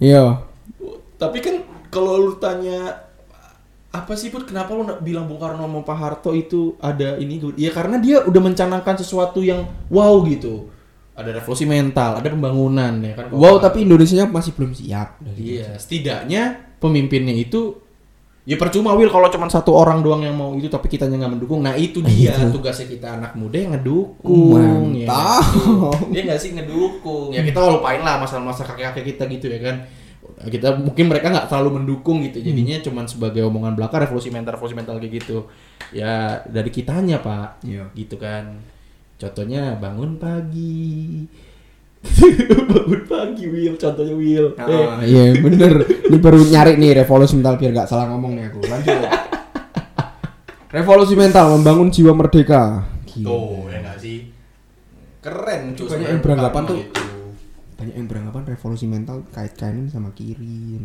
iya Tapi kan kalau lu tanya apa sih put? Kenapa lu bilang Bung Karno sama Pak Harto itu ada ini? Ya karena dia udah mencanangkan sesuatu yang wow gitu. Ada revolusi mental ada pembangunan ya kan? Wow tapi Indonesia masih belum siap. Iya setidaknya pemimpinnya itu ya percuma Will kalau cuma satu orang doang yang mau itu tapi kita nggak mendukung. Nah itu dia tugasnya kita anak muda yang ngedukung ya nggak sih? dia nggak sih? Ngedukung. Ya kita lupain lah masalah-masalah kakek-kakek kita gitu ya kan kita mungkin mereka nggak terlalu mendukung gitu. Jadinya cuman sebagai omongan belaka revolusi mental revolusi mental kayak gitu. Ya dari kitanya pak. Iya. gitu kan. Contohnya bangun pagi. Bangun pagi Will contohnya Will Eh, Ah, iya bener. Ini baru nyari nih revolusi mental biar gak salah ngomong nih aku. Lanjut. Revolusi mental membangun jiwa merdeka. Gila. Tuh, ya nggak sih? Keren cuy. Banyak yang beranggapan tuh banyak yang beranggapan revolusi mental kait-kaitan sama kiri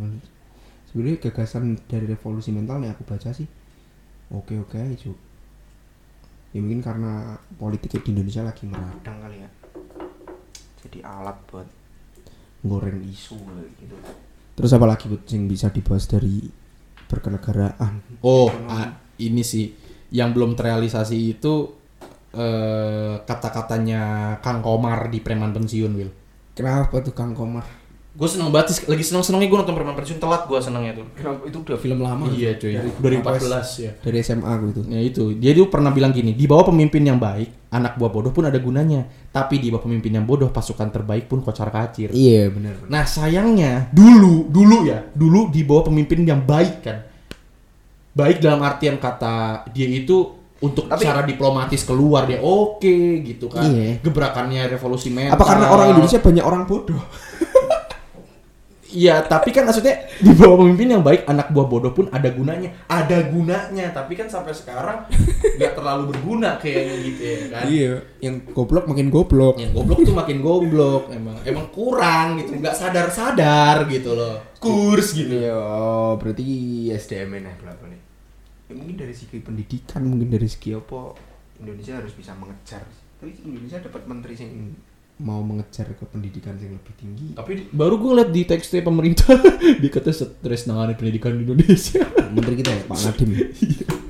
sebenarnya gagasan dari revolusi mental yang aku baca sih oke oke aja Cuk. ya mungkin karena politik di Indonesia lagi meradang kali ya. Jadi alat buat goreng isu gitu. Terus apa lagi Bud, yang bisa dibahas dari berkenegaraan Oh, ah, ini sih. Yang belum terrealisasi itu eh, kata-katanya Kang Komar di Preman Pensiun, Will. Kenapa tuh Kang Komar Gue seneng banget sih, lagi seneng-senengnya gue nonton Preman Pensiun telat gue senengnya tuh. kenapa itu udah film lama Iya cuy, Dari- 2014 ya. dari SMA aku itu Ya itu, dia tuh pernah bilang gini, di bawah pemimpin yang baik, anak buah bodoh pun ada gunanya. Tapi di bawah pemimpin yang bodoh, pasukan terbaik pun kocar kacir. iya bener Nah sayangnya dulu dulu ya dulu di bawah pemimpin yang baik kan baik dalam artian kata dia itu untuk Tapi- cara diplomatis keluar dia oke gitu kan. Iya. gebrakannya revolusi mental. Apa karena orang Indonesia banyak orang bodoh? Iya tapi kan maksudnya di bawah pemimpin yang baik anak buah bodoh pun ada gunanya. Ada gunanya tapi kan sampai sekarang nggak terlalu berguna kayaknya gitu ya kan? Iya yang goblok makin goblok. Yang goblok tuh makin goblok emang emang kurang gitu nggak sadar sadar gitu loh. Kurs gitu. Iya, berarti SDM nya berapa nih? Ya, mungkin dari segi pendidikan, mungkin dari segi apa Indonesia harus bisa mengejar tapi Indonesia dapat menteri sing mau mengejar ke pendidikan yang lebih tinggi. Tapi di- baru gue ngeliat di teksnya pemerintah dia katanya stres nangani pendidikan di Indonesia. Menteri kita ya, Pak Nadiem.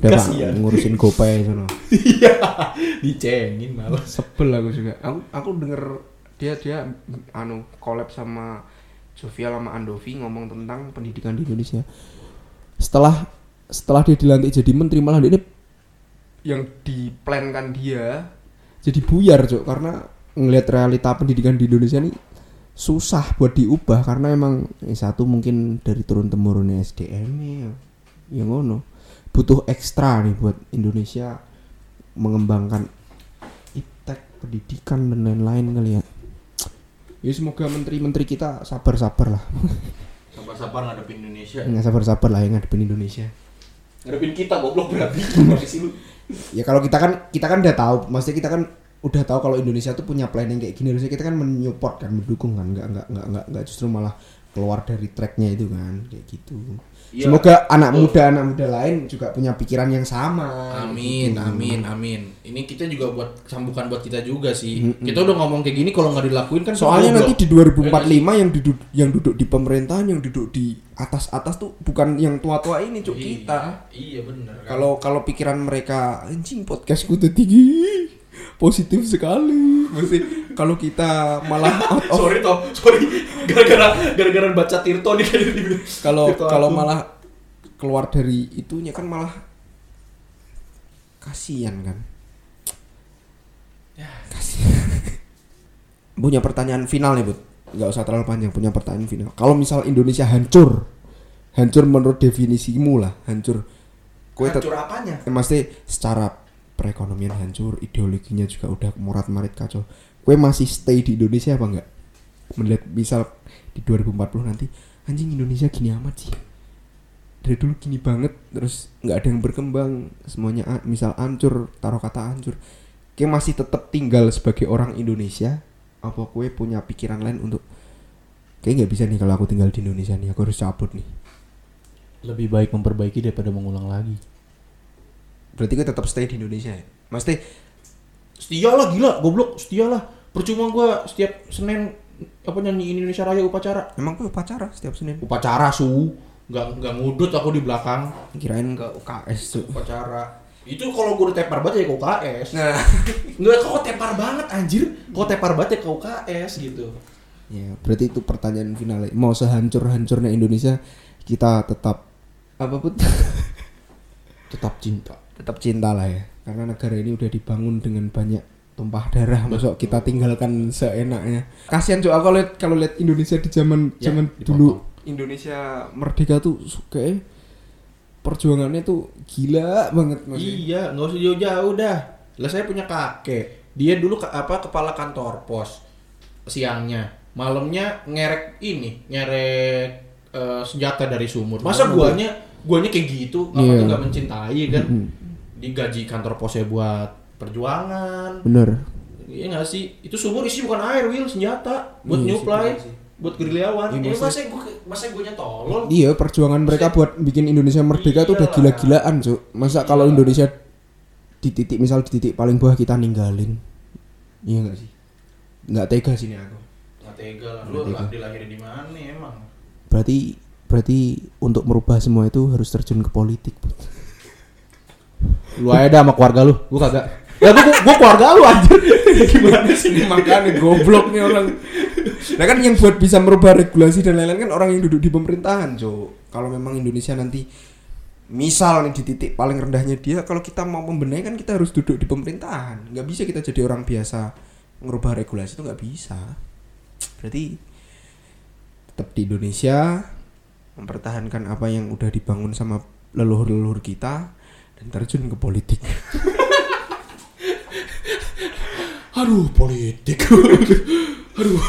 Udah Pak ngurusin GoPay sono. Iya, dicengin malah. Sebel aku juga. aku aku denger dia dia anu collab sama Sofia sama Andovi ngomong tentang Pendidikan di Indonesia. Setelah setelah dia dilantik jadi menteri malah dia ini yang diplankan dia. jadi buyar, Cok, karena ngelihat realita pendidikan di Indonesia nih susah buat diubah karena emang eh, satu mungkin dari turun temurunnya SDM ya ya ngono. Butuh ekstra nih buat Indonesia mengembangkan iptek pendidikan dan lain-lain kali ya ya semoga menteri-menteri kita sabar-sabar lah. Sabar-sabar ngadepin Indonesia. nggak sabar-sabar lah yang ngadepin Indonesia Ngadepin kita goblok berarti. Sih lu? ya kalau kita kan kita kan udah tahu maksudnya kita kan udah tahu kalau Indonesia tuh punya planning kayak gini harusnya kita kan menyupport kan mendukung kan nggak nggak nggak, nggak justru malah keluar dari tracknya itu kan kayak gitu Iya. semoga anak muda anak muda lain juga punya pikiran yang sama Amin, gitu. amin, amin. Ini kita juga buat sambukan buat kita juga sih. Kita udah ngomong kayak gini kalau nggak dilakuin kan soalnya nanti di 2045 yang duduk yang duduk di pemerintahan yang duduk di atas atas tuh bukan yang tua-tua ini cuk Iya, kita Iya bener kan. kalau kalau pikiran mereka anjing podcastku tuh tinggi positif sekali. Mesti kalau kita malah out of sorry Tom, sorry. Gara-gara gara-gara baca Tirto nih. Kalau kalau malah keluar dari itunya kan malah kasihan kan? Kasihan. Punya pertanyaan final nih bud. Nggak usah terlalu panjang punya pertanyaan final. Kalau misal Indonesia hancur hancur menurut definisimu lah hancur. Kue Hancur apanya? Eh, Maksudnya secara perekonomian hancur, ideologinya juga udah murat marit kacau. Kue masih stay di Indonesia apa enggak? Melihat misal di 2040 nanti anjing Indonesia gini amat sih. Dari dulu gini banget terus nggak ada yang berkembang, semuanya misal hancur, taruh kata hancur. Kue masih tetap tinggal sebagai orang Indonesia apa kue punya pikiran lain untuk kayak nggak bisa nih kalau aku tinggal di Indonesia nih aku harus cabut nih. Lebih baik memperbaiki daripada mengulang lagi. Berarti kue tetap stay di Indonesia ya? Maksudnya Setia lah gila, goblok, setia lah. Percuma gua setiap Senin apa nyanyi Indonesia Raya upacara. emang kue upacara setiap Senin? Upacara su, nggak nggak ngudut aku di belakang kirain ke UKS tuh upacara. Itu kalau gua udah tepar banget ya ke UKS. nah Nggak kok tepar banget anjir. Kok tepar banget ya ke UKS gitu. ya berarti itu pertanyaan final mau sehancur hancurnya Indonesia kita tetap apa pun Tetap cinta. Tetap cinta lah ya karena negara ini udah dibangun dengan banyak tumpah darah masuk kita tinggalkan seenaknya kasihan cuy aku kalau lihat kalau lihat Indonesia di zaman Ya, zaman dipotong. dulu Indonesia merdeka tuh kayak perjuangannya tuh gila banget maksudnya Iya, nggak usah jauh-jauh dah. Lah saya punya kakek. Dia dulu ke- apa kepala kantor pos siangnya, malamnya ngerek ini, ngerek eh, senjata dari sumur. Masa guanya guanya kayak gitu, apa Iya. tuh nggak mencintai kan? Digaji kantor posnya buat perjuangan. bener Iya nggak sih? Itu sumur isi bukan air, Will, senjata buat Iya nyuplai, sih. buat gerilyawan. Iya, Ini maksud- masa gue masa gue tolol. Iya, perjuangan mereka buat bikin Indonesia merdeka tuh udah gila-gilaan, Cuk. Masa kalau Indonesia di titik misal di titik paling bawah kita ninggalin. Iya enggak sih? Enggak tega sih ini aku. Nggak tega lah, Nggak lu dilahirin di mana emang? Berarti berarti untuk merubah semua itu harus terjun ke politik. Lu aja dah sama keluarga lu, gua kagak. Ya gua, gua, gua keluarga lu anjir. Gimana sih? Makanya goblok nih orang. Nah kan yang buat bisa merubah regulasi dan lain-lain kan orang yang duduk di pemerintahan, Cuk. Kalau memang Indonesia nanti misal nih di titik paling rendahnya dia kalau kita mau membenahi kan kita harus duduk di pemerintahan nggak bisa kita jadi orang biasa ngerubah regulasi itu nggak bisa berarti tetap di Indonesia mempertahankan apa yang udah dibangun sama leluhur-leluhur kita dan terjun ke politik Aduh, politik. Aduh.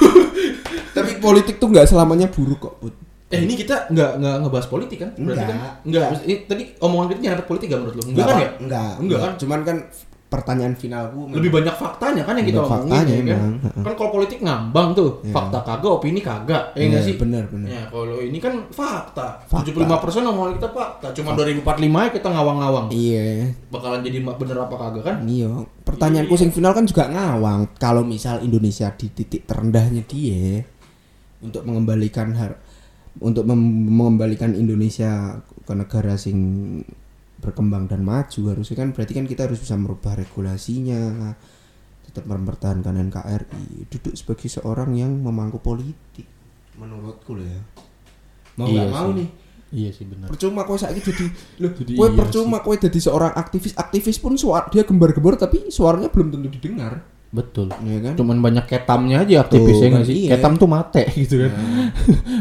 tapi politik tuh nggak selamanya buruk kok Bud. Eh ini kita nggak nggak ngebahas politik kan? Berarti Enggak. kan? Enggak. Ini tadi omongan kita nyerempet politik gak menurut lu? Enggak kan ya? Enggak, Enggak kan? Cuman kan pertanyaan finalku Lebih banyak faktanya kan yang kita omongin faktanya ya kan? emang. Kan kalau politik ngambang tuh, Iya. fakta kagak, opini kagak. Enggak Iya, sih? benar, benar. Ya, kalau ini kan fakta. Fakta. 75% omongan kita fakta. Cuma 2045 ya kita ngawang-ngawang. Iya. Bakalan jadi bener apa kagak kan? Iya. Pertanyaanku sing final kan juga ngawang. Kalau misal Indonesia di titik terendahnya dia untuk mengembalikan har untuk mengembalikan Indonesia ke negara sing berkembang dan maju harusnya kan berarti kan kita harus bisa merubah regulasinya tetap mempertahankan NKRI duduk sebagai seorang yang memangku politik menurutku loh ya mau Iya nggak mau sih. nih Iya sih benar. percuma kowe saiki jadi loh Jadi kowe iya percuma kowe jadi seorang aktivis aktivis pun suara dia gembar-gembar tapi suaranya belum tentu didengar Betul. ya kan Cuman banyak ketamnya aja aktivisnya nggak kan sih? iya. Ketam tuh mate gitu kan.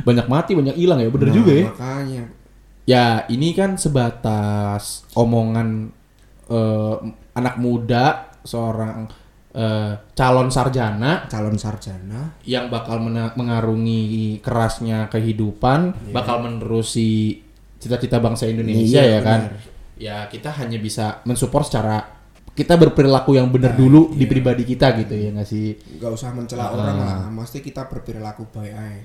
banyak mati, banyak hilang ya, bener Nah, juga ya. makanya Ya ini kan sebatas omongan eh, anak muda seorang eh, calon sarjana calon sarjana yang bakal mengarungi kerasnya kehidupan, bakal menerusi cita-cita bangsa Indonesia Iya, ya kan. Ya kita hanya bisa mensupport secara kita berperilaku yang benar dulu di pribadi kita gitu ya nggak sih? nggak usah mencela Ah. orang lah mesti kita berperilaku baik aja.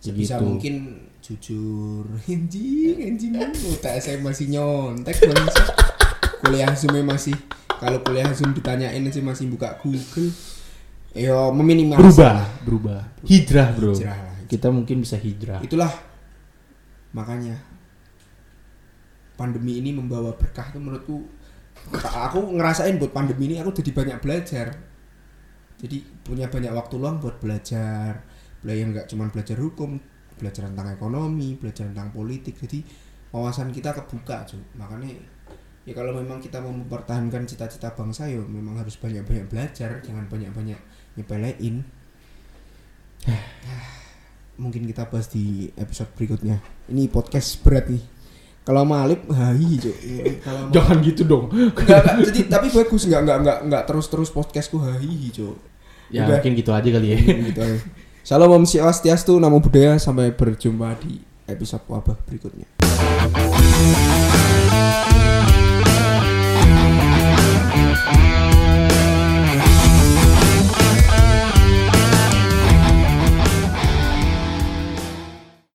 Sebisa Gitu. mungkin jujur. Anjing anjing otak saya masih nyontek bangsa. kuliah zoom masih. Kalau kuliah zoom ditanyain sih masih buka Google. Yo meminimalkan berubah berubah. Hijrah bro. Hijrah. Lah. kita mungkin bisa hijrah. Itulah. Makanya pandemi ini membawa berkah tuh menurutku. Aku ngerasain buat pandemi ini aku jadi banyak belajar. Jadi punya banyak waktu luang buat belajar belajar nggak cuma belajar hukum belajar tentang ekonomi belajar tentang politik jadi wawasan kita kebuka cuy makanya ya kalau memang kita mau mempertahankan cita-cita bangsa ya memang harus banyak-banyak belajar jangan banyak-banyak nyepelein mungkin kita bahas di episode berikutnya. Ini podcast berat nih. Kalau sama Alip, hai cok. Kalau jangan gitu dong Enggak, enggak, jadi tapi bagus enggak enggak enggak enggak terus-terus podcastku hai cok. ya Udah. mungkin gitu aja kali ya gitu aja. Salam Om Swastiastu, namo budaya sampai berjumpa di episode wabah berikutnya.